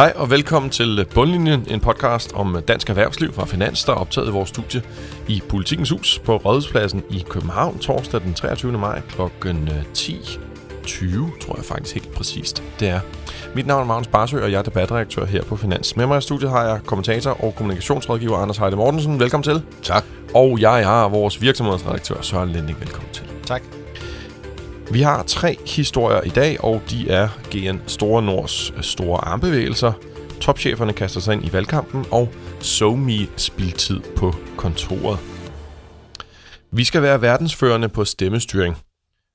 Hej og velkommen til Bundlinjen, en podcast om dansk erhvervsliv fra Finans, der er optaget i vores studie i Politikens Hus på Rådhuspladsen i København torsdag den 23. maj kl. 10.20, tror jeg faktisk helt præcist det er. Mit navn er Magnus Barsø, og jeg er debatredaktør her på Finans. Med mig i studiet har jeg kommentator og kommunikationsrådgiver Anders Heide Mortensen. Velkommen til. Tak. Og jeg er vores virksomhedsredaktør Søren Lending. Velkommen til. Tak. Vi har tre historier i dag, og de er GN Store Nords øh, store armbevægelser. Topcheferne kaster sig ind i valgkampen, og SoMe spildtid på kontoret. Vi skal være verdensførende på stemmestyring.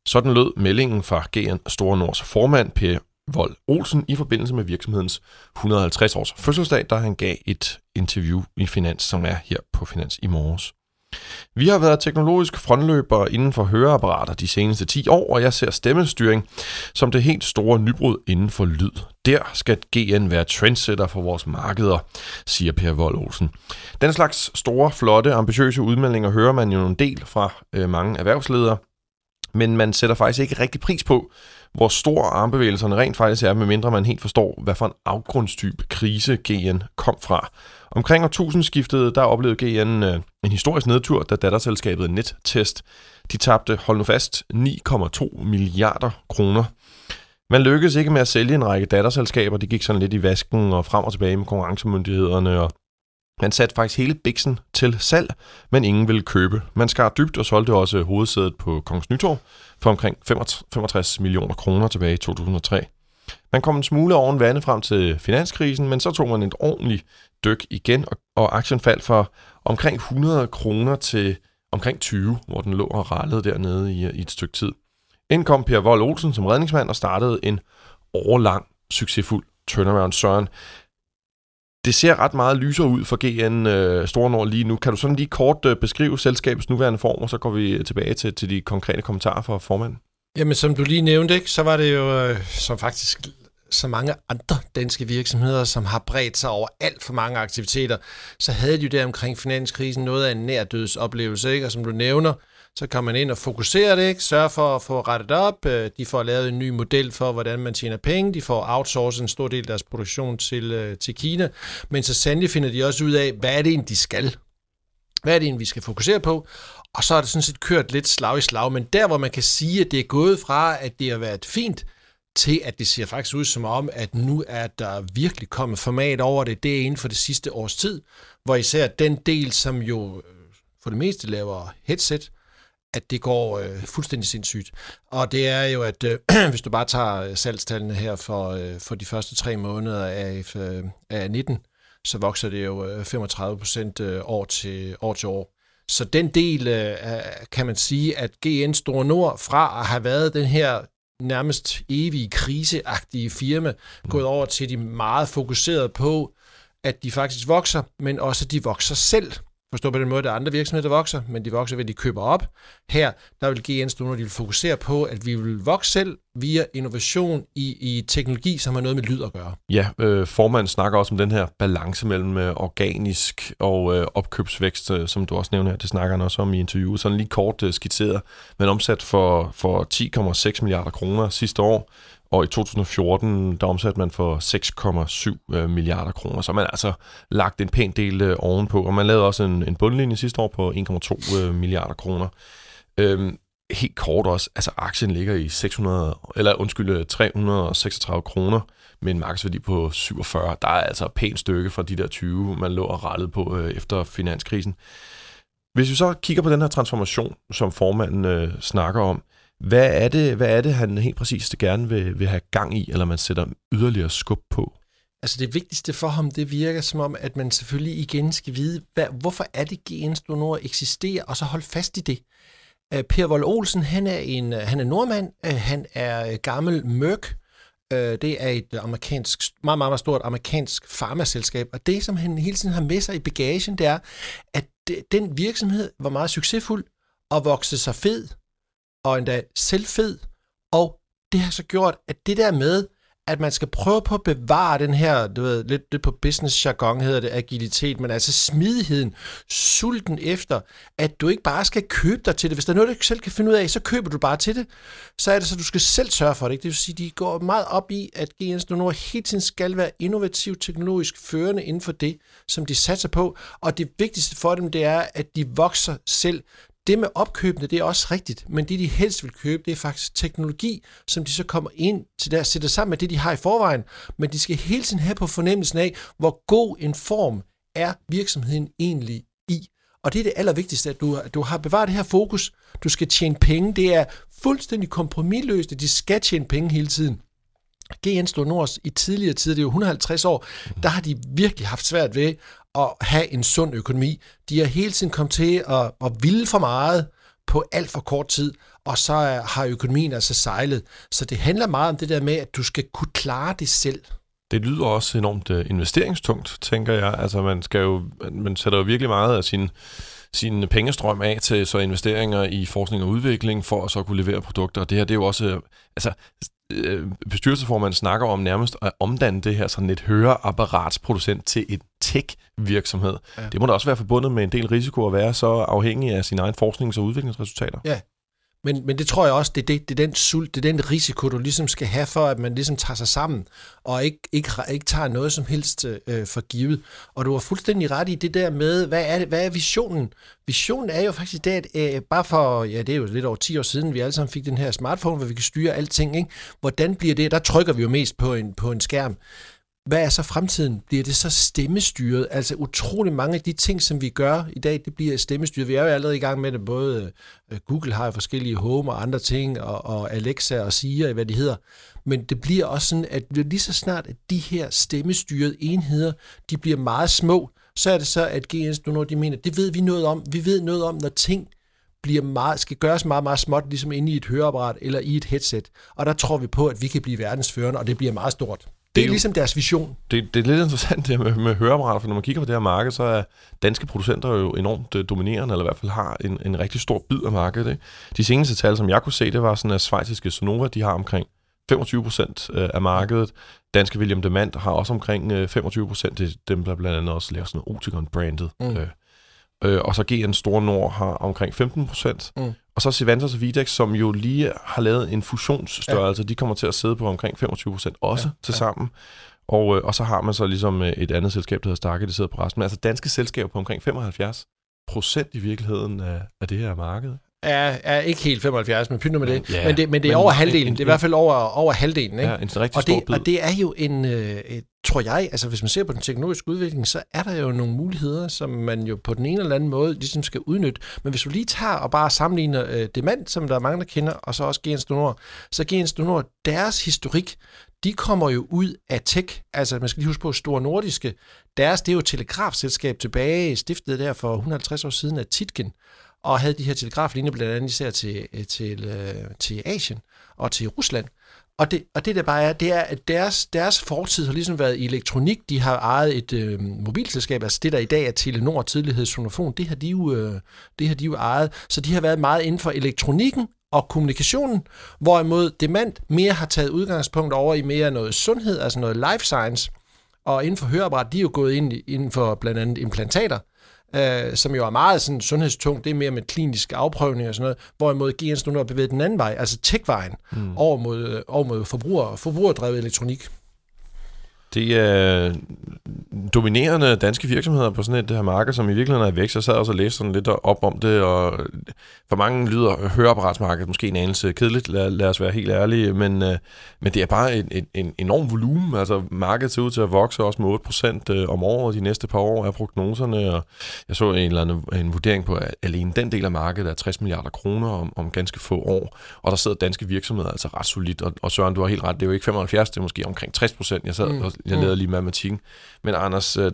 Sådan lød meldingen fra GN Store Nords formand, Per Vold Olsen, i forbindelse med virksomhedens 150 års fødselsdag, da han gav et interview i Finans, som er her på Finans i morges. Vi har været teknologisk frontløber inden for høreapparater de seneste 10 år, og jeg ser stemmestyring som det helt store nybrud inden for lyd. Der skal GN være trendsetter for vores markeder, siger Per Vold Olsen. Den slags store, flotte, ambitiøse udmeldinger hører man jo en del fra øh, mange erhvervsledere, men man sætter faktisk ikke rigtig pris på, hvor stor armbevægelserne rent faktisk er, medmindre man helt forstår, hvad for en afgrundstype krise GN kom fra. Omkring årtusindskiftet, der oplevede GN øh, en historisk nedtur, da datterselskabet Nettest, de tabte, hold nu fast, 9,2 milliarder kroner. Man lykkedes ikke med at sælge en række datterselskaber, de gik sådan lidt i vasken og frem og tilbage med konkurrencemyndighederne, og man satte faktisk hele biksen til salg, men ingen ville købe. Man skar dybt og solgte også hovedsædet på Kongens Nytorv for omkring 65 millioner kroner tilbage i 2003. Man kom en smule oven vande frem til finanskrisen, men så tog man et ordentligt dyk igen, og, og aktien faldt fra omkring 100 kroner til omkring 20, hvor den lå og rallede dernede i, i et stykke tid. Indkom Per Vold Olsen som redningsmand og startede en årlang succesfuld turnaround. Søren, det ser ret meget lysere ud for GN øh, Store Nord lige nu. Kan du sådan lige kort øh, beskrive selskabets nuværende form, og så går vi øh, tilbage til, til de konkrete kommentarer fra formanden? Jamen, som du lige nævnte, ikke, så var det jo, øh, som faktisk så mange andre danske virksomheder, som har bredt sig over alt for mange aktiviteter, så havde de jo der omkring finanskrisen noget af en nærdødsoplevelse, ikke? og som du nævner, så kan man ind og fokusere det, ikke? sørge for at få rettet op, øh, de får lavet en ny model for, hvordan man tjener penge, de får outsourcet en stor del af deres produktion til, øh, til Kina, men så sandelig finder de også ud af, hvad er det egentlig, de skal? Hvad er det egentlig, vi skal fokusere på? Og så er det sådan set kørt lidt slag i slag, men der, hvor man kan sige, at det er gået fra, at det har været fint, til at det ser faktisk ud som om, at nu er der virkelig kommet format over det, det er inden for det sidste års tid, hvor især den del, som jo øh, for det meste laver headset, at det går øh, fuldstændig sindssygt. Og det er jo, at øh, hvis du bare tager øh, salgstallene her for, øh, for de første tre måneder af, øh, af 19, så vokser det jo øh, 35 procent øh, år, til, år til år. Så den del, øh, kan man sige, at GN Store Nord fra at have været den her nærmest evige kriseagtige firma, mm. gået over til de meget fokuseret på, at de faktisk vokser, men også at de vokser selv. Forstå på den måde, at der er andre virksomheder, der vokser, men de vokser ved, at de køber op. Her, der vil GN når de vil fokusere på, at vi vil vokse selv via innovation i, i teknologi, som har noget med lyd at gøre. Ja, øh, formanden snakker også om den her balance mellem øh, organisk og øh, opkøbsvækst, øh, som du også nævner her. Det snakker han også om i interviewet. Sådan lige kort øh, skitseret, men omsat for, for 10,6 milliarder kroner sidste år og i 2014, der omsatte man for 6,7 øh, milliarder kroner, så man altså lagt en pæn del øh, ovenpå, og man lavede også en, en bundlinje sidste år på 1,2 øh, milliarder kroner. Øhm, helt kort også, altså aktien ligger i 600, eller undskyld, 336 kroner med en markedsværdi på 47. Der er altså et pænt stykke fra de der 20, man lå og rettede på øh, efter finanskrisen. Hvis vi så kigger på den her transformation, som formanden øh, snakker om, hvad er det, hvad er det han helt præcist gerne vil, vil have gang i, eller man sætter yderligere skub på? Altså det vigtigste for ham, det virker som om, at man selvfølgelig igen skal vide, hvad, hvorfor er det GN Nord eksisterer, og så holde fast i det. Øh, per Vold Olsen, han er en øh, han er nordmand, øh, han er gammel mørk, det er et amerikansk, meget, meget, meget stort amerikansk farmaselskab, og det, som han hele tiden har med sig i bagagen, det er, at den virksomhed var meget succesfuld og voksede sig fed, og endda selvfed, og det har så gjort, at det der med, at man skal prøve på at bevare den her, du ved, lidt, lidt på business jargon hedder det, agilitet, men altså smidigheden, sulten efter, at du ikke bare skal købe dig til det. Hvis der er noget, du ikke selv kan finde ud af, så køber du bare til det. Så er det så, at du skal selv sørge for det. Ikke? Det vil sige, de går meget op i, at GN's Donor hele tiden skal være innovativ, teknologisk førende inden for det, som de satser på. Og det vigtigste for dem, det er, at de vokser selv det med opkøbene, det er også rigtigt, men det de helst vil købe, det er faktisk teknologi, som de så kommer ind til der, sætter sammen med det, de har i forvejen, men de skal hele tiden have på fornemmelsen af, hvor god en form er virksomheden egentlig i. Og det er det allervigtigste, at du, at du har bevaret det her fokus. Du skal tjene penge. Det er fuldstændig kompromilløst, at de skal tjene penge hele tiden. GN Store Nords i tidligere tider, det er jo 150 år, der har de virkelig haft svært ved at have en sund økonomi. De har hele tiden kommet til at, at ville for meget på alt for kort tid, og så har økonomien altså sejlet. Så det handler meget om det der med, at du skal kunne klare det selv. Det lyder også enormt uh, investeringstungt, tænker jeg. Altså man skal jo, man sætter jo virkelig meget af sin, sin pengestrøm af til så investeringer i forskning og udvikling, for at så kunne levere produkter. Og det her, det er jo også, altså øh, bestyrelsesformanden snakker om nærmest at omdanne det her sådan et høreapparatsproducent til et tech-virksomhed. Ja. Det må da også være forbundet med en del risiko at være så afhængig af sine egne forsknings- og udviklingsresultater. Ja, men, men det tror jeg også, det er, det, det er den sult, det er den risiko, du ligesom skal have for, at man ligesom tager sig sammen, og ikke, ikke, ikke tager noget som helst øh, for givet. Og du har fuldstændig ret i det der med, hvad er, hvad er visionen? Visionen er jo faktisk det, at øh, bare for, ja det er jo lidt over 10 år siden, vi alle sammen fik den her smartphone, hvor vi kan styre alting. Ikke? Hvordan bliver det? Der trykker vi jo mest på en, på en skærm. Hvad er så fremtiden? Bliver det så stemmestyret? Altså utrolig mange af de ting, som vi gør i dag, det bliver stemmestyret. Vi er jo allerede i gang med det. Både øh, Google har forskellige Home og andre ting, og, og Alexa og Siri, hvad de hedder. Men det bliver også sådan, at lige så snart, at de her stemmestyrede enheder, de bliver meget små, så er det så, at GNS nu, når de mener, det ved vi noget om. Vi ved noget om, når ting bliver meget, skal gøres meget, meget småt, ligesom inde i et høreapparat eller i et headset. Og der tror vi på, at vi kan blive verdensførende, og det bliver meget stort. Det er, er ligesom deres vision. Det, det er lidt interessant det med, med høreapparater, for når man kigger på det her marked, så er danske producenter jo enormt uh, dominerende, eller i hvert fald har en, en rigtig stor bid af markedet. Ikke? De seneste tal, som jeg kunne se, det var sådan, at svejtiske Sonova, de har omkring 25 procent øh, af markedet. Danske William Demand har også omkring 25 øh, procent. Det er dem, der blandt andet også laver sådan noget Oticon-brandet. Mm. Øh, øh, og så GN Store Nord har omkring 15 procent. Mm. Og så Sivantos og Videx, som jo lige har lavet en fusionsstørrelse, ja. de kommer til at sidde på omkring 25 procent også ja. til sammen. Og, øh, og så har man så ligesom øh, et andet selskab, der hedder Starke, der sidder på resten. Men altså danske selskaber på omkring 75 procent i virkeligheden af, af det her marked er, er ikke helt 75, men pynt med det. Ja, men det. Men det er men over halvdelen. En, det er i hvert fald over, over halvdelen. Ikke? Ja, en rigtig og, stor det, og det er jo en, øh, tror jeg, altså hvis man ser på den teknologiske udvikling, så er der jo nogle muligheder, som man jo på den ene eller anden måde ligesom skal udnytte. Men hvis du lige tager og bare sammenligner øh, Demand, som der er mange, der kender, og så også Gens Donor, så Gens Donor, deres historik, de kommer jo ud af tech. Altså, man skal lige huske på, Store Nordiske, deres, det er jo et telegrafselskab tilbage, stiftet der for 150 år siden af Titgen og havde de her telegraflinjer blandt andet især til, øh, til, øh, til Asien og til Rusland. Og det, og det der bare er, det er, at deres, deres fortid har ligesom været i elektronik. De har ejet et øh, mobilselskab, altså det der i dag er Telenor, tidligere Sonofon, det har, de jo, øh, det har de jo ejet. Så de har været meget inden for elektronikken og kommunikationen, hvorimod Demand mere har taget udgangspunkt over i mere noget sundhed, altså noget life science. Og inden for høreapparat, de er jo gået ind inden for blandt andet implantater øh, som jo er meget sådan sundhedstung, det er mere med klinisk afprøvning og sådan noget, hvorimod GN's nu har bevæget den anden vej, altså tech-vejen, mm. over mod, over mod forbruger, forbrugerdrevet elektronik. Det er dominerende danske virksomheder på sådan et det her marked, som i virkeligheden er i vækst. Jeg sad også og læste sådan lidt op om det, og for mange lyder høreapparatsmarkedet måske en anelse kedeligt, lad, lad os være helt ærlige, men, øh, men det er bare en, en, en enorm volumen. Altså markedet ser ud til at vokse også med 8% øh, om året de næste par år af prognoserne, og jeg så en eller anden en vurdering på, at alene den del af markedet er 60 milliarder kroner om, om ganske få år, og der sidder danske virksomheder altså ret solidt, og, og Søren, du har helt ret, det er jo ikke 75, det er måske omkring 60%. Jeg sad mm. og jeg lavede lige matematikken. Men Anders, øh,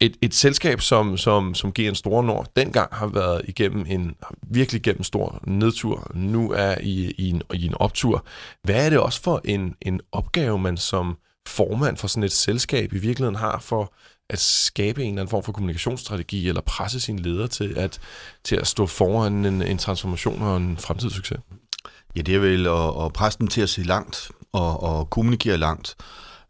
et, et selskab som, som, som GN Store Nord dengang har været igennem en virkelig gennem stor nedtur, nu er i, i, en, i en optur. Hvad er det også for en, en opgave, man som formand for sådan et selskab i virkeligheden har for at skabe en eller anden form for kommunikationsstrategi, eller presse sine ledere til at, til at stå foran en, en transformation og en fremtidssucces? Ja, det er vel at, at presse dem til at se langt og, og kommunikerer langt.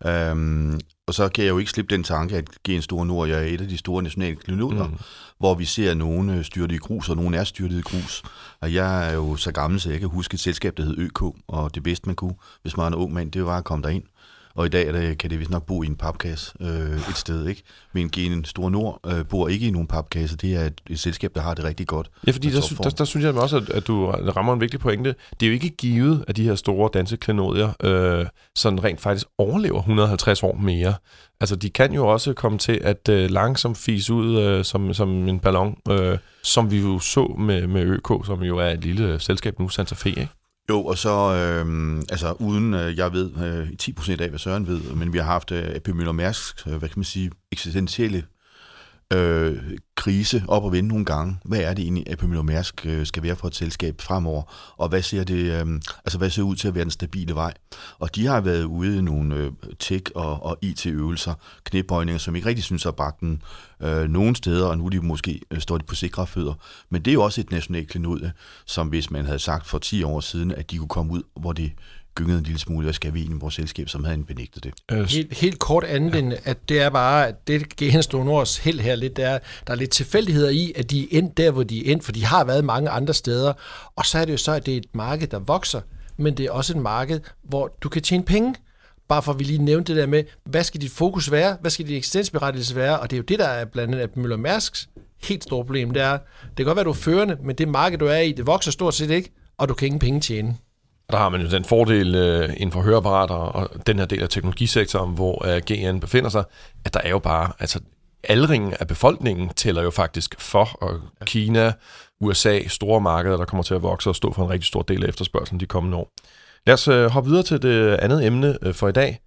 Øhm, og så kan jeg jo ikke slippe den tanke, at GN Store Nord jeg er et af de store nationale klinoder, mm. hvor vi ser nogen øh, styrte i grus, og nogen er styrtet i grus. Og jeg er jo så gammel, så jeg kan huske et selskab, der hed ØK, og det bedste man kunne, hvis man er en ung mand, det var at komme derind og i dag det, kan det vist nok bo i en papkasse øh, et sted, ikke? Men Genen Store Nord øh, bor ikke i nogen papkasse. Det er et, et selskab, der har det rigtig godt. Ja, fordi der, der, der synes jeg også, at, at du rammer en vigtig pointe. Det er jo ikke givet, at de her store danske klenodier øh, sådan rent faktisk overlever 150 år mere. Altså, de kan jo også komme til at øh, langsomt fise ud øh, som, som en ballon, øh, som vi jo så med, med ØK, som jo er et lille selskab nu, Santa Fe, ikke? Jo, og så, øh, altså uden, øh, jeg ved øh, 10% af, hvad Søren ved, men vi har haft øh, AP Møller Mærsk, øh, hvad kan man sige, eksistentielle øh, krise op og vende nogle gange. Hvad er det egentlig, at Møller Mærsk øh, skal være for et selskab fremover? Og hvad ser det, øh, altså hvad ser ud til at være den stabile vej? Og de har været ude i nogle øh, tech- og, og IT-øvelser, knæbøjninger, som ikke rigtig synes at bakke den øh, nogen steder, og nu de måske øh, står de på sikre fødder. Men det er jo også et nationalt klenod, som hvis man havde sagt for 10 år siden, at de kunne komme ud, hvor det gyngede en lille smule, hvad skal vi i vores selskab, som havde benægtet det. Øh, helt, helt kort andet ja. at det er bare, at det GN Store Nords held her lidt, det er, der er lidt tilfældigheder i, at de er endt der, hvor de er endt, for de har været mange andre steder, og så er det jo så, at det er et marked, der vokser, men det er også et marked, hvor du kan tjene penge, bare for at vi lige nævnte det der med, hvad skal dit fokus være, hvad skal dit eksistensberettigelse være, og det er jo det, der er blandt andet Møller Mærsks helt store problem, det er, det kan godt være, du er førende, men det marked, du er i, det vokser stort set ikke, og du kan ingen penge tjene. Der har man jo den fordel øh, inden for høreapparater og den her del af teknologisektoren, hvor øh, GN befinder sig, at der er jo bare, altså aldringen af befolkningen tæller jo faktisk for, og Kina, USA, store markeder, der kommer til at vokse og stå for en rigtig stor del af efterspørgselen de kommende år. Lad os øh, hoppe videre til det andet emne øh, for i dag,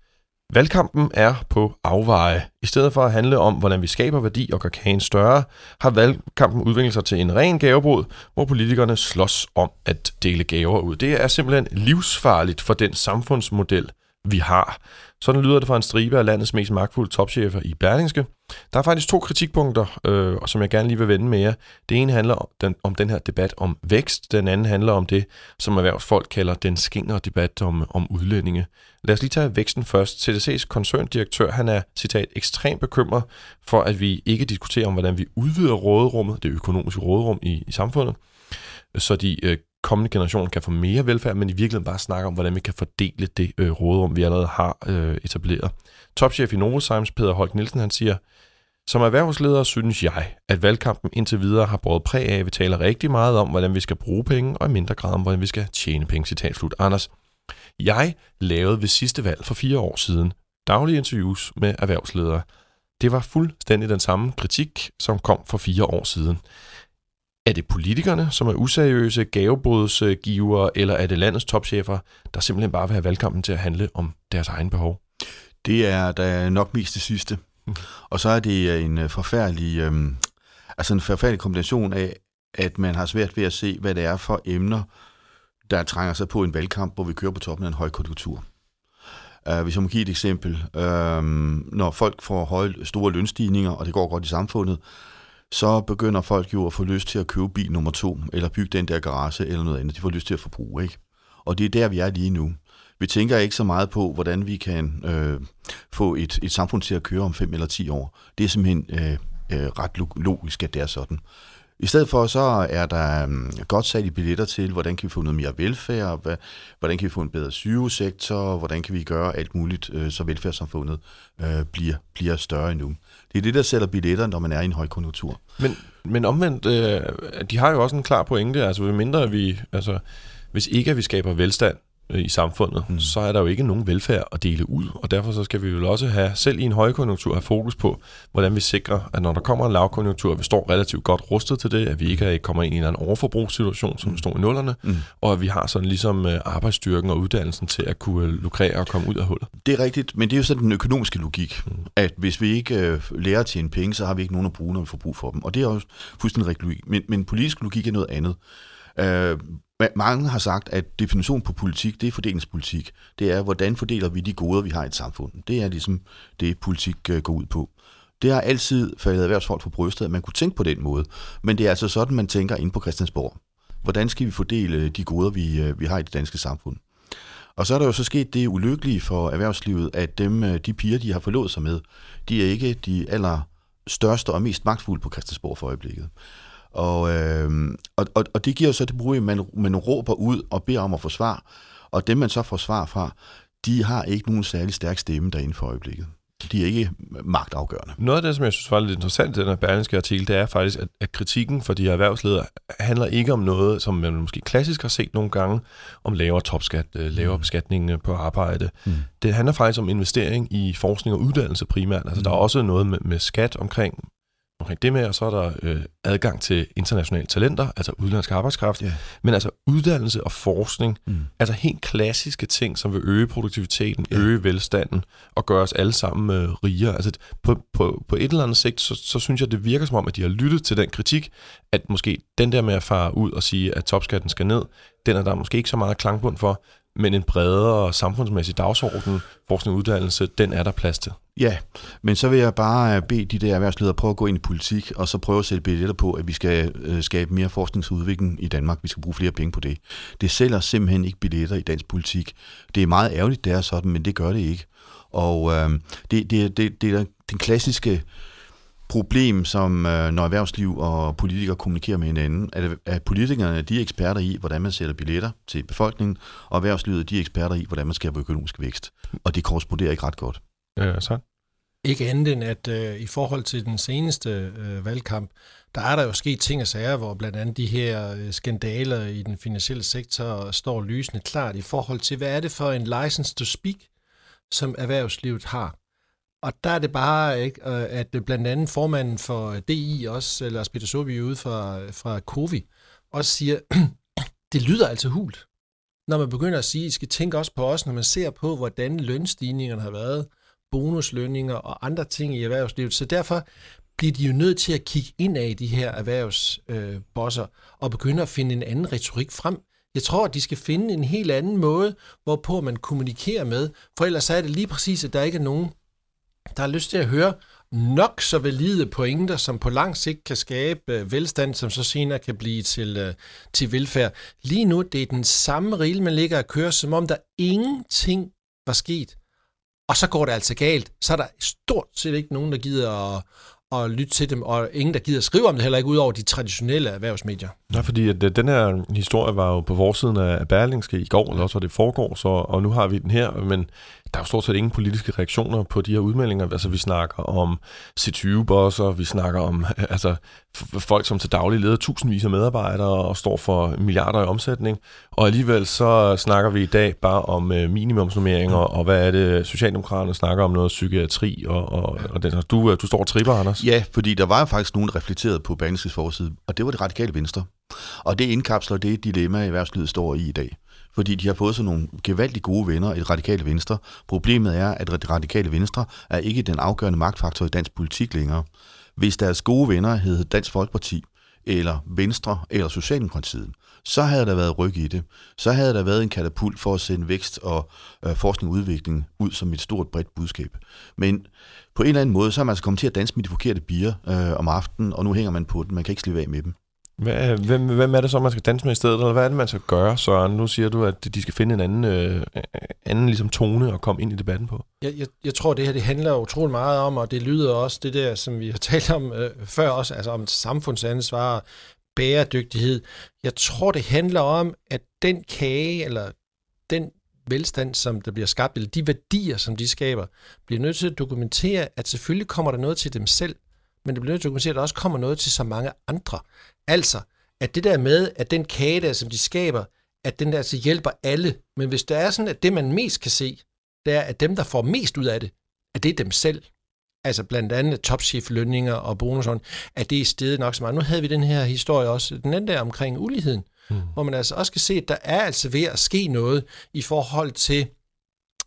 Valgkampen er på afveje. I stedet for at handle om, hvordan vi skaber værdi og gør kagen større, har valgkampen udviklet sig til en ren gavebrud, hvor politikerne slås om at dele gaver ud. Det er simpelthen livsfarligt for den samfundsmodel, vi har. Sådan lyder det fra en stribe af landets mest magtfulde topchefer i Berlingske. Der er faktisk to kritikpunkter, øh, som jeg gerne lige vil vende med jer. Det ene handler om den, om den her debat om vækst, den anden handler om det, som erhvervsfolk kalder den skingre debat om, om udlændinge. Lad os lige tage væksten først. CDC's koncerndirektør, han er, citat, ekstremt bekymret for, at vi ikke diskuterer om, hvordan vi udvider råderummet, det økonomiske råderum i, i samfundet, så de øh, kommende generation kan få mere velfærd, men i virkeligheden bare snakke om, hvordan vi kan fordele det øh, råderum, vi allerede har øh, etableret. Topchef i Novozymes, Peter Holk Nielsen, han siger, som erhvervsleder synes jeg, at valgkampen indtil videre har båret præg af, at vi taler rigtig meget om, hvordan vi skal bruge penge, og i mindre grad om, hvordan vi skal tjene penge. Citat slut. Anders, jeg lavede ved sidste valg for fire år siden daglige interviews med erhvervsledere. Det var fuldstændig den samme kritik, som kom for fire år siden. Er det politikerne, som er useriøse gavebodsgivere, eller er det landets topchefer, der simpelthen bare vil have valgkampen til at handle om deres egen behov? Det er da nok mest det sidste. Mm. Og så er det en forfærdelig, øh, altså en forfærdelig kombination af, at man har svært ved at se, hvad det er for emner, der trænger sig på en valgkamp, hvor vi kører på toppen af en højkonjunktur. Uh, hvis jeg må give et eksempel. Uh, når folk får høje, store lønstigninger, og det går godt i samfundet, så begynder folk jo at få lyst til at købe bil nummer to, eller bygge den der garage, eller noget andet. De får lyst til at forbruge, ikke? Og det er der, vi er lige nu. Vi tænker ikke så meget på, hvordan vi kan øh, få et, et samfund til at køre om 5 eller 10 år. Det er simpelthen øh, øh, ret logisk, at det er sådan. I stedet for så er der um, godt sat i billetter til, hvordan kan vi få noget mere velfærd, hvad, hvordan kan vi få en bedre sygehussektor, hvordan kan vi gøre alt muligt, øh, så velfærdssamfundet øh, bliver, bliver større endnu. Det er det, der sætter billetter, når man er i en højkonjunktur. Men, men omvendt, øh, de har jo også en klar pointe, altså mindre vi, altså hvis ikke at vi skaber velstand, i samfundet, mm. så er der jo ikke nogen velfærd at dele ud, og derfor så skal vi jo også have, selv i en højkonjunktur, have fokus på, hvordan vi sikrer, at når der kommer en lavkonjunktur, vi står relativt godt rustet til det, at vi ikke kommer ind i en eller anden overforbrugssituation, som mm. står i nullerne, mm. og at vi har sådan ligesom øh, arbejdsstyrken og uddannelsen til at kunne lukrere og komme ud af hullet. Det er rigtigt, men det er jo sådan den økonomiske logik, mm. at hvis vi ikke øh, lærer at tjene penge, så har vi ikke nogen at bruge, når vi får brug for dem, og det er også fuldstændig rigtig logik. Men, men politisk logik er noget andet. Øh, mange har sagt, at definition på politik, det er fordelingspolitik. Det er, hvordan fordeler vi de goder, vi har i et samfund. Det er ligesom det, politik øh, går ud på. Det har altid faldet erhvervsfolk for brystet, at man kunne tænke på den måde. Men det er altså sådan, man tænker ind på Christiansborg. Hvordan skal vi fordele øh, de goder, vi, øh, vi har i det danske samfund? Og så er der jo så sket det ulykkelige for erhvervslivet, at dem, de piger, de har forlået sig med, de er ikke de aller største og mest magtfulde på Christiansborg for øjeblikket. Og, øh, og, og, og det giver så det brug, at man, man råber ud og beder om at få svar. Og dem, man så får svar fra, de har ikke nogen særlig stærk stemme derinde for øjeblikket de er ikke magtafgørende. Noget af det, som jeg synes var lidt interessant i den her berlingske artikel, det er faktisk, at, at kritikken for de her erhvervsledere handler ikke om noget, som man måske klassisk har set nogle gange, om lavere topskat, øh, lavere mm. beskatning øh, på arbejde. Mm. Det handler faktisk om investering i forskning og uddannelse primært. Altså, mm. der er også noget med, med skat omkring omkring det med, og så er der øh, adgang til internationale talenter, altså udenlandsk arbejdskraft, yeah. men altså uddannelse og forskning, mm. altså helt klassiske ting, som vil øge produktiviteten, yeah. øge velstanden og gøre os alle sammen øh, rigere. Altså på, på, på et eller andet sigt, så, så synes jeg, det virker som om, at de har lyttet til den kritik, at måske den der med at fare ud og sige, at topskatten skal ned, den er der måske ikke så meget klangbund for, men en bredere samfundsmæssig dagsorden, forskning og uddannelse, den er der plads til. Ja, men så vil jeg bare øh, bede de der erhvervsledere prøve at gå ind i politik, og så prøve at sætte billetter på, at vi skal øh, skabe mere forskningsudvikling i Danmark. Vi skal bruge flere penge på det. Det sælger simpelthen ikke billetter i dansk politik. Det er meget ærgerligt, det er sådan, men det gør det ikke. Og øh, det, det, det, det er den klassiske problem, som øh, når erhvervsliv og politikere kommunikerer med hinanden, at, at politikerne de er eksperter i, hvordan man sælger billetter til befolkningen, og erhvervslivet de er eksperter i, hvordan man skaber økonomisk vækst. Og det korresponderer ikke ret godt. Ja, så. Ikke andet end, at øh, i forhold til den seneste øh, valgkamp, der er der jo sket ting og sager, hvor blandt andet de her øh, skandaler i den finansielle sektor står lysende klart i forhold til, hvad er det for en license to speak, som erhvervslivet har. Og der er det bare, ikke, at blandt andet formanden for DI også, eller Peter Sobi ude fra, fra Covi, også siger, det lyder altså hult. Når man begynder at sige, I skal tænke også på os, når man ser på, hvordan lønstigningerne har været, bonuslønninger og andre ting i erhvervslivet. Så derfor bliver de jo nødt til at kigge ind af de her erhvervsbosser øh, og begynde at finde en anden retorik frem. Jeg tror, at de skal finde en helt anden måde, hvorpå man kommunikerer med, for ellers er det lige præcis, at der ikke er nogen, der har lyst til at høre nok så valide pointer, som på lang sigt kan skabe øh, velstand, som så senere kan blive til, øh, til velfærd. Lige nu, det er den samme rille, man ligger og kører, som om der ingenting var sket. Og så går det altså galt. Så er der stort set ikke nogen, der gider at, at lytte til dem, og ingen, der gider at skrive om det heller ikke, ud over de traditionelle erhvervsmedier. Nej, fordi at, øh, den her historie var jo på forsiden af Berlingske i går, eller også var det foregår, så, og nu har vi den her, men der er jo stort set ingen politiske reaktioner på de her udmeldinger. Altså, vi snakker om C20-bosser, vi snakker om altså, folk, som til daglig leder tusindvis af medarbejdere og står for milliarder i omsætning. Og alligevel så snakker vi i dag bare om uh, minimumsnummeringer, og hvad er det, Socialdemokraterne snakker om noget psykiatri, og, og, og den, du, øh, du står og tripper, Anders. Ja, fordi der var faktisk nogen, der reflekterede på Berlingskes forside, og det var det radikale venstre. Og det indkapsler det dilemma, erhvervslivet står i i dag fordi de har fået sådan nogle gevaldigt gode venner i det radikale venstre. Problemet er, at det radikale venstre er ikke den afgørende magtfaktor i dansk politik længere. Hvis deres gode venner hed Dansk Folkeparti, eller Venstre, eller Socialdemokratiet, så havde der været ryg i det. Så havde der været en katapult for at sende vækst og øh, forskning og udvikling ud som et stort bredt budskab. Men på en eller anden måde, så er man altså kommet til at danse med de forkerte bier øh, om aftenen, og nu hænger man på den. Man kan ikke slippe af med dem. Hvad, øh, hvem, hvem er det så, man skal danse med i stedet, eller hvad er det, man skal gøre, Søren? Nu siger du, at de skal finde en anden, øh, anden ligesom tone og komme ind i debatten på. Jeg, jeg, jeg tror, det her det handler utrolig meget om, og det lyder også det der, som vi har talt om øh, før også, altså om samfundsansvar, bæredygtighed. Jeg tror, det handler om, at den kage, eller den velstand, som der bliver skabt, eller de værdier, som de skaber, bliver nødt til at dokumentere, at selvfølgelig kommer der noget til dem selv, men det bliver nødt til at dokumentere, at der også kommer noget til så mange andre. Altså, at det der med, at den kage der, som de skaber, at den der altså hjælper alle. Men hvis det er sådan, at det man mest kan se, det er, at dem, der får mest ud af det, at det er dem selv. Altså blandt andet topchef-lønninger og bonuserne, at det er stedet nok så meget. Nu havde vi den her historie også, den anden der omkring uligheden, mm. hvor man altså også kan se, at der er altså ved at ske noget i forhold til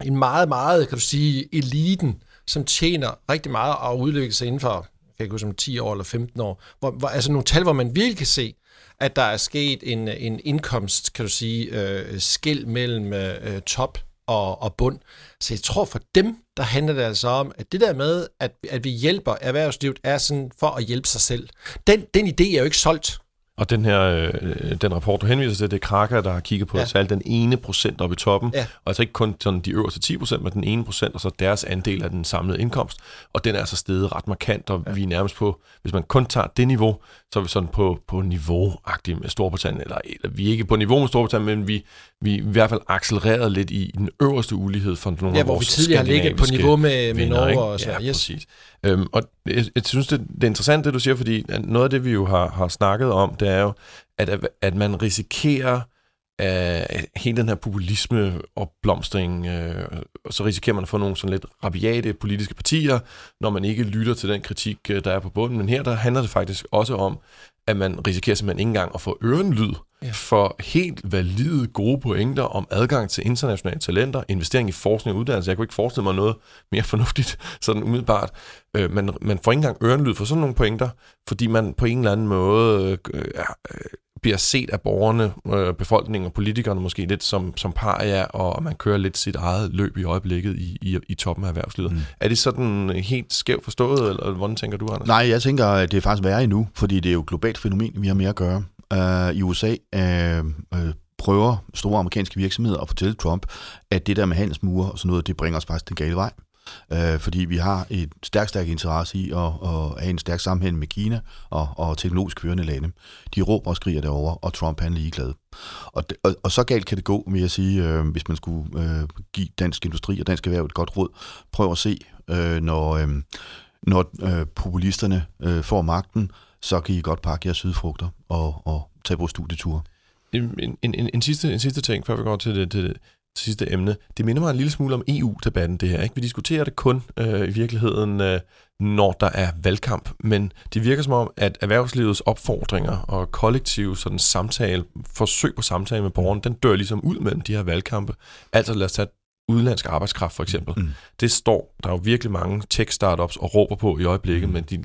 en meget, meget, kan du sige, eliten, som tjener rigtig meget og udvikler sig inden for kan ikke huske, om 10 år eller 15 år, hvor, hvor, altså nogle tal, hvor man virkelig kan se, at der er sket en, en indkomst, kan du sige, øh, skæld mellem øh, top og, og bund. Så jeg tror for dem, der handler det altså om, at det der med, at, at vi hjælper erhvervslivet, er sådan for at hjælpe sig selv. Den, den idé er jo ikke solgt. Og den her, øh, den rapport, du henviser til, det er Kraka, der har kigget på Ja. tal, den ene procent oppe i toppen. Ja. Og altså ikke kun sådan de øverste 10 procent, men den ene procent, og så deres andel af den samlede indkomst. Og den er altså steget ret markant, og ja. vi er nærmest på, hvis man kun tager det niveau, så er vi sådan på, på niveau-agtigt med Storbritannien. Eller, eller vi er ikke på niveau med Storbritannien, men vi, vi i hvert fald accelereret lidt i den øverste ulighed for nogle Ja, af hvor vi vores tidligere har ligget på niveau med, med Norge og Sverige. Ja, Yes. præcis. Øhm, og jeg, jeg synes, det, det er interessant, det du siger, fordi noget af det, vi jo har, har snakket om, det er jo, at, at man risikerer at hele den her populisme opblomstring, øh, og så risikerer man at få nogle sådan lidt rabiate politiske partier, når man ikke lytter til den kritik, øh, der er på bunden. Men her der handler det faktisk også om, at man risikerer simpelthen ikke engang at få ørenlyd Ja. for helt valide, gode pointer om adgang til internationale talenter, investering i forskning og uddannelse. Jeg kunne ikke forestille mig noget mere fornuftigt, sådan umiddelbart. Øh, man, man får ikke engang ørenlyd for sådan nogle pointer, fordi man på en eller anden måde øh, øh, bliver set af borgerne, øh, befolkningen og politikerne måske lidt som, som paria, og man kører lidt sit eget løb i øjeblikket i, i, i toppen af erhvervslivet. Mm. Er det sådan helt skævt forstået, eller hvordan tænker du, Anders? Nej, jeg tænker, at det er faktisk værre endnu, fordi det er jo et globalt fænomen, vi har med at gøre. Uh, I USA uh, uh, prøver store amerikanske virksomheder at fortælle Trump, at det der med handelsmure og sådan noget, det bringer os faktisk den gale vej øh, fordi vi har et stærkt, stærkt interesse i at, at have en stærk sammenhæng med Kina og, og teknologisk førende lande. De råber og skriger derovre, og Trump han er ligeglad. Og, og, og så galt kan det gå, vil jeg sige, øh, hvis man skulle øh, give dansk industri og dansk erhverv et godt råd. Prøv at se, øh, når, øh, når øh, populisterne øh, får magten, så kan I godt pakke jeres sydfrugter og, og tage på studieture. Øhm, en, en, en, en, sidste, en sidste ting, før vi går til det, til det sidste emne. Det minder mig en lille smule om EU-debatten, det her. Ikke? Vi diskuterer det kun øh, i virkeligheden, øh, når der er valgkamp, men det virker som om, at erhvervslivets opfordringer og kollektiv sådan samtale, forsøg på samtale med borgeren, den dør ligesom ud mellem de her valgkampe. Altså lad os tage udenlandsk arbejdskraft for eksempel. Mm. Det står, der er jo virkelig mange tech-startups og råber på i øjeblikket, Mm. men de,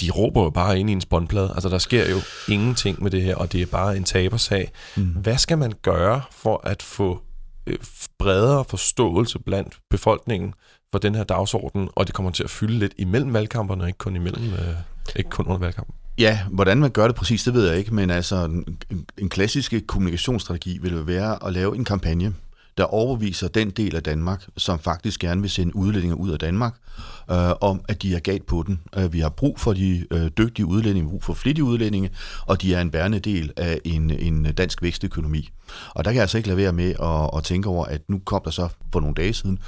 de råber jo bare ind i en spåndplade. Altså der sker jo ingenting med det her, og det er bare en tabersag. Mm. Hvad skal man gøre for at få Øh, bredere forståelse blandt befolkningen for den her dagsorden, og det kommer til at fylde lidt imellem valgkamperne, ikke kun imellem, øh, ikke kun under valgkampen? Ja, hvordan man gør det præcis, det ved jeg ikke, men altså en, en klassisk kommunikationsstrategi vil være at lave en kampagne, der overbeviser den del af Danmark, som faktisk gerne vil sende udlændinge ud af Danmark, øh, om at de er galt på den. Øh, vi har brug for de øh, dygtige udlændinge, vi har brug for flittige udlændinge, og de er en bærende del af en, en dansk vækstøkonomi. Og der kan jeg altså ikke lade være med at, at tænke over, at nu kom der så for nogle dage siden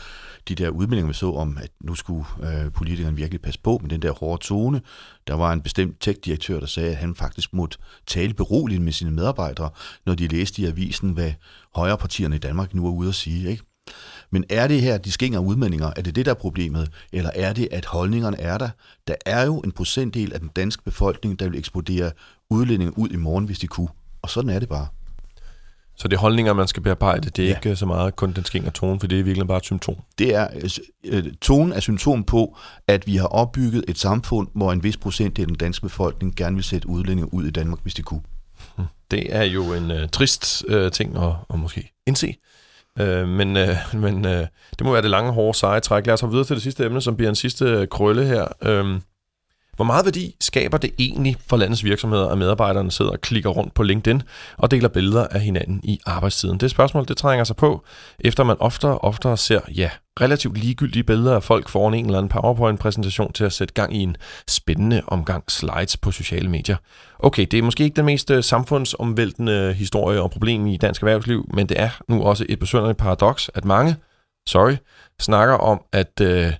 de der udmeldinger, vi så om, at nu skulle øh, politikerne virkelig passe på med den der hårde tone. Der var en bestemt tech-direktør, der sagde, at han faktisk måtte tale beroligende med sine medarbejdere, når de læste i avisen, hvad højrepartierne i Danmark nu er ude at sige. Ikke? Men er det her, de skinger udmeldinger, er det det, der er problemet? Eller er det, at holdningerne er der? Der er jo en procentdel af den danske befolkning, der vil eksplodere udlændinge ud i morgen, hvis de kunne. Og sådan er det bare. Så det er holdninger, man skal bearbejde. Det er Ja. ikke øh, så meget kun den skinger tone, for det er virkelig bare et symptom. Det er, øh, tonen er symptom på, at vi har opbygget et samfund, hvor en vis procent af den danske befolkning gerne vil sætte udlændinge ud i Danmark, hvis de kunne. Det er jo en øh, trist øh, ting at, at måske indse. Øh, men øh, men øh, det må være det lange, hårde, seje træk. Lad os hoppe videre til det sidste emne, som bliver en sidste øh, krølle her. Øh, hvor meget værdi skaber det egentlig for landets virksomheder, at medarbejderne sidder og klikker rundt på LinkedIn og deler billeder af hinanden i arbejdstiden? Det spørgsmål, det trænger sig på, efter man oftere og oftere ser, ja, relativt ligegyldige billeder af folk foran en eller anden PowerPoint-præsentation til at sætte gang i en spændende omgang slides på sociale medier. Okay, det er måske ikke den mest øh, samfundsomvæltende historie og problem i dansk erhvervsliv, men det er nu også et besynderligt paradoks, at mange, sorry, snakker om, at øh,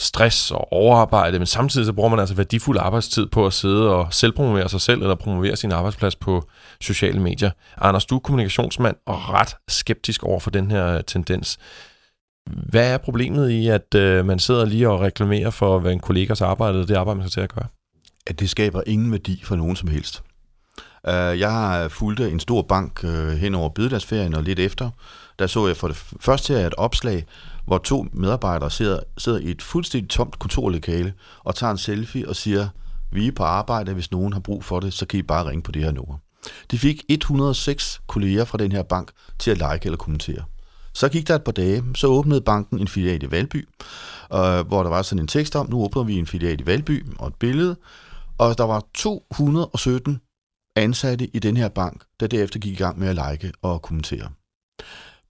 stress og overarbejde, men samtidig så bruger man altså værdifuld arbejdstid på at sidde og selvpromovere sig selv eller promovere sin arbejdsplads på sociale medier. Anders, du er kommunikationsmand og ret skeptisk over for den her øh, tendens. Hvad er problemet i, at øh, man sidder lige og reklamerer for, hvad en kollegas arbejde er, det arbejde, man skal til at gøre? At det skaber ingen værdi for nogen som helst. Uh, jeg har fulgt en stor bank uh, hen over bededagsferien og lidt efter. Der så jeg for det første her et opslag, hvor to medarbejdere sidder, sidder i et fuldstændig tomt kontorlokale og tager en selfie og siger, vi er på arbejde, hvis nogen har brug for det, så kan I bare ringe på det her nummer. De fik 106 kolleger fra den her bank til at like eller kommentere. Så gik der et par dage, så åbnede banken en filial i Valby, øh, hvor der var sådan en tekst om, nu åbner vi en filial i Valby, og et billede, og der var 217 ansatte i den her bank, der derefter gik i gang med at like og kommentere.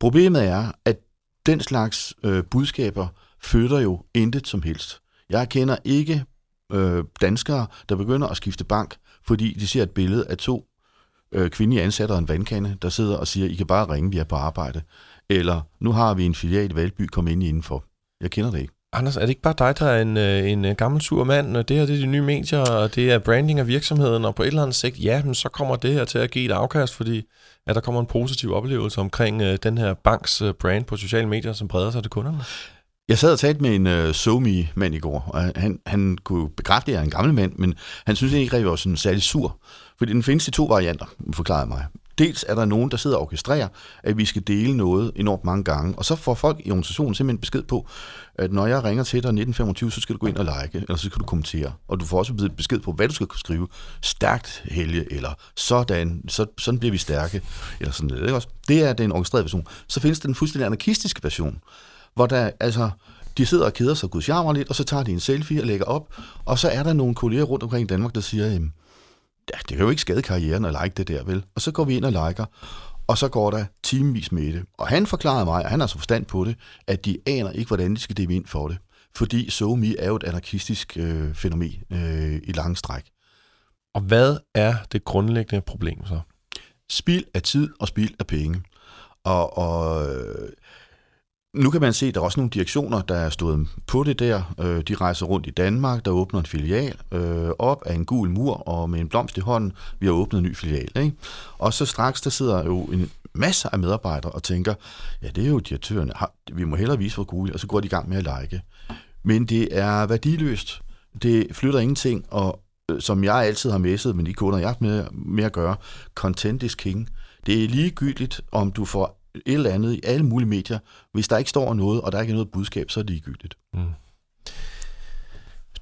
Problemet er, at den slags øh, budskaber føder jo intet som helst. Jeg kender ikke øh, danskere, der begynder at skifte bank, fordi de ser et billede af to øh, kvindelige ansatte og en vandkande, der sidder og siger, I kan bare ringe, vi er på arbejde. Eller, nu har vi en filial i Valby, kom ind indenfor. Jeg kender det ikke. Anders, er det ikke bare dig, der er en, øh, en øh, gammel sur mand, og det her det er de nye medier, og det er branding af virksomheden, og på et eller andet sigt, ja, men så kommer det her til at give et afkast, fordi at der kommer en positiv oplevelse omkring øh, den her banks øh, brand på sociale medier, som breder sig til kunderne? Jeg sad og talte med en øh, somi-mand i går, og han, han kunne bekræfte, at jeg er en gammel mand, men han synes ikke, at jeg var sådan særlig sur. Fordi den findes i to varianter, forklarede mig. Dels er der nogen, der sidder og orkestrerer, at vi skal dele noget enormt mange gange, og så får folk i organisationen simpelthen besked på, at når jeg ringer til dig 1925, så skal du gå ind og like, eller så skal du kommentere. Og du får også besked på, hvad du skal skrive. Stærkt, Helge, eller sådan, så, sådan bliver vi stærke, eller sådan noget. Ikke også? Det er den orkestrerede version. Så findes den fuldstændig anarkistiske version, hvor der altså de sidder og keder sig gudsjammer lidt, og så tager de en selfie og lægger op, og så er der nogle kolleger rundt omkring i Danmark, der siger, jamen, ja, det kan jo ikke skade karrieren at like det der, vel? Og så går vi ind og liker, og så går der timevis med det. Og han forklarede mig, og han har så forstand på det, at de aner ikke, hvordan de skal dele ind for det. Fordi SoMe er jo et anarkistisk øh, fænomen øh, i lang stræk. Og hvad er det grundlæggende problem så? Spil af tid og spil af penge. Og, og nu kan man se, at der er også nogle direktioner, der er stået på det der. Øh, de rejser rundt i Danmark, der åbner en filial øh, op af en gul mur, og med en blomst i hånden, vi har åbnet en ny filial. Ikke? Og så straks, der sidder jo en masse af medarbejdere og tænker, ja, det er jo direktøren, vi må hellere vise, hvor gule, og så går de i gang med at like. Men det er værdiløst. Det flytter ingenting, og øh, som jeg altid har messet, men de kunder, jeg har med, med at gøre, content is king. Det er ligegyldigt, om du får et eller andet i alle mulige medier. Hvis der ikke står noget, og der ikke er noget budskab, så er det ligegyldigt. Mm.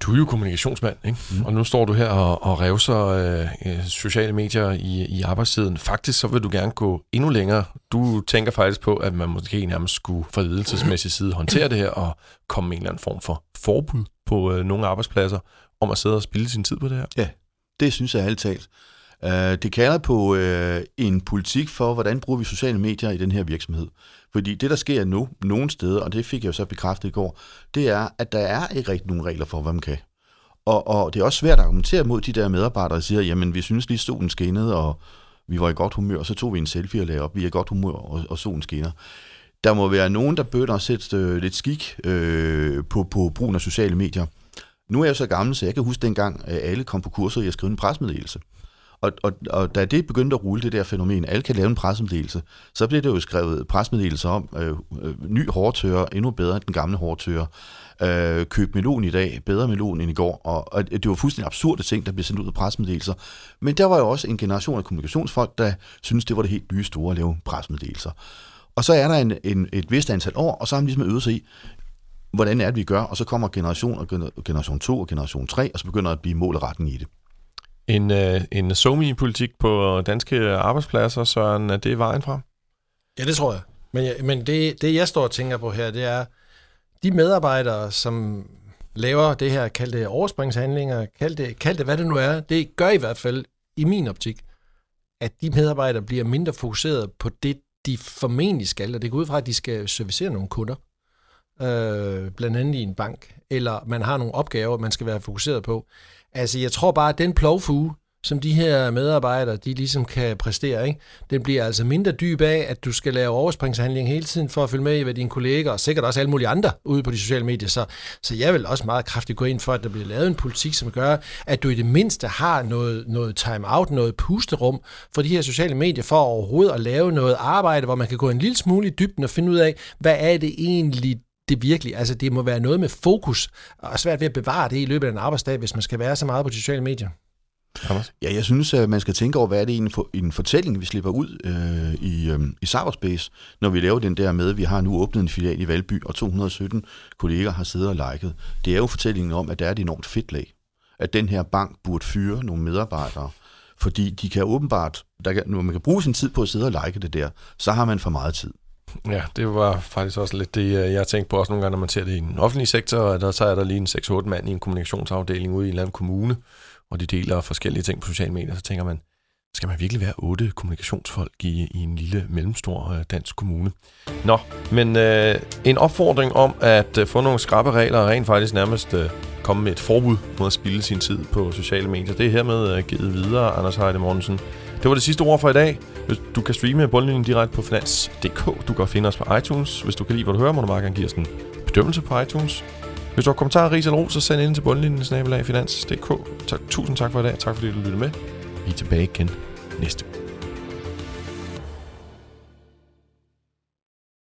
Du er jo kommunikationsmand, ikke? Mm. og nu står du her og, og revser øh, sociale medier i, i arbejdstiden. Faktisk så vil du gerne gå endnu længere. Du tænker faktisk på, at man måske nærmest skulle fra ledelsesmæssig side håndtere det her og komme med en eller anden form for forbud på øh, nogle arbejdspladser om at sidde og spille sin tid på det her. Ja, det synes jeg alt talt. Øh, det kalder på øh, en politik for, hvordan bruger vi sociale medier i den her virksomhed. Fordi det, der sker nu, nogle steder, og det fik jeg jo så bekræftet i går, det er, at der er ikke rigtig nogen regler for, hvad man kan. Og, og det er også svært at argumentere mod de der medarbejdere, der siger, jamen vi synes lige solen skinnede, og vi var i godt humør, og så tog vi en selfie og lagde op, vi er i godt humør, og, og solen skinner. Der må være nogen, der bøtter at sætte øh, lidt skik øh, på, på brugen af sociale medier. Nu er jeg så gammel, så jeg kan huske dengang, at alle kom på kurser i at skrive en presmeddelelse. Og, og, og da det begyndte at rulle, det der fænomen, alle kan lave en pressemeddelelse, så blev det jo skrevet pressemeddelelser om øh, øh, ny hårdtører, endnu bedre end den gamle hårdtører. Øh, køb melon i dag, bedre melon end i går. Og, og det var fuldstændig absurde ting, der blev sendt ud af pressemeddelelser. Men der var jo også en generation af kommunikationsfolk, der syntes, det var det helt nye store at lave pressemeddelelser. Og så er der en, en, et vist antal år, og så har man ligesom øvet sig i, hvordan er det, vi gør, og så kommer generation og generation 2 og generation 3, og så begynder at blive målretten i det. En, øh, en somi-politik på danske arbejdspladser, Søren, er det vejen frem? Ja, det tror jeg. Men, jeg, men det, det, jeg står og tænker på her, det er, de medarbejdere, som laver det her, kaldte overspringshandlinger, kaldte, kaldte hvad det nu er, det gør i hvert fald, i min optik, at de medarbejdere bliver mindre fokuseret på det, de formentlig skal, og det går ud fra, at de skal servicere nogle kunder, øh, blandt andet i en bank, eller man har nogle opgaver, man skal være fokuseret på. Altså, jeg tror bare, at den plovfuge, som de her medarbejdere, de ligesom kan præstere, ikke? den bliver altså mindre dyb af, at du skal lave overspringshandling hele tiden for at følge med i, hvad dine kolleger, og sikkert også alle mulige andre ude på de sociale medier. Så, så jeg vil også meget kraftigt gå ind for, at der bliver lavet en politik, som gør, at du i det mindste har noget, noget time-out, noget pusterum for de her sociale medier, for overhovedet at lave noget arbejde, hvor man kan gå en lille smule i dybden og finde ud af, hvad er det egentlig, det virkelig, altså det må være noget med fokus, og svært ved at bevare det i løbet af en arbejdsdag, hvis man skal være så meget på de sociale medier. Ja, jeg synes, at man skal tænke over, hvad er det egentlig for en fortælling, vi slipper ud øh, i, øh, i Cyberspace, når vi laver den der med, at vi har nu åbnet en filial i Valby, og 217 kolleger har siddet og liket. Det er jo fortællingen om, at der er et enormt fedt lag. At den her bank burde fyre nogle medarbejdere, fordi de kan åbenbart, der kan, når man kan bruge sin tid på at sidde og like det der, så har man for meget tid. Ja, det var faktisk også lidt det, øh, jeg tænkte på også nogle gange, når man ser det i den offentlige sektor, og der, så er der lige en 6-8 mand i en kommunikationsafdeling ude i en eller anden kommune, og de deler forskellige ting på sociale medier, så tænker man, skal man virkelig være otte kommunikationsfolk i, i en lille mellemstor øh, dansk kommune. Nå, men øh, en opfordring om at øh, få nogle skrappe regler og rent faktisk nærmest øh, komme med et forbud mod at spille sin tid på sociale medier. Det er hermed øh, givet videre, Anders Heide Mortensen. Det var det sidste ord for i dag. Du kan streame bundlinjen direkte på finans.dk. Du kan finde os på iTunes. Hvis du kan lide, hvad du hører, må du meget gerne give os en bedømmelse på iTunes. Hvis du har kommentarer, ris eller ro, så send ind til bundlinjen snabelag finans.dk. Tak, tusind tak for i dag. Tak fordi du lyttede med. Vi er tilbage igen næste uge.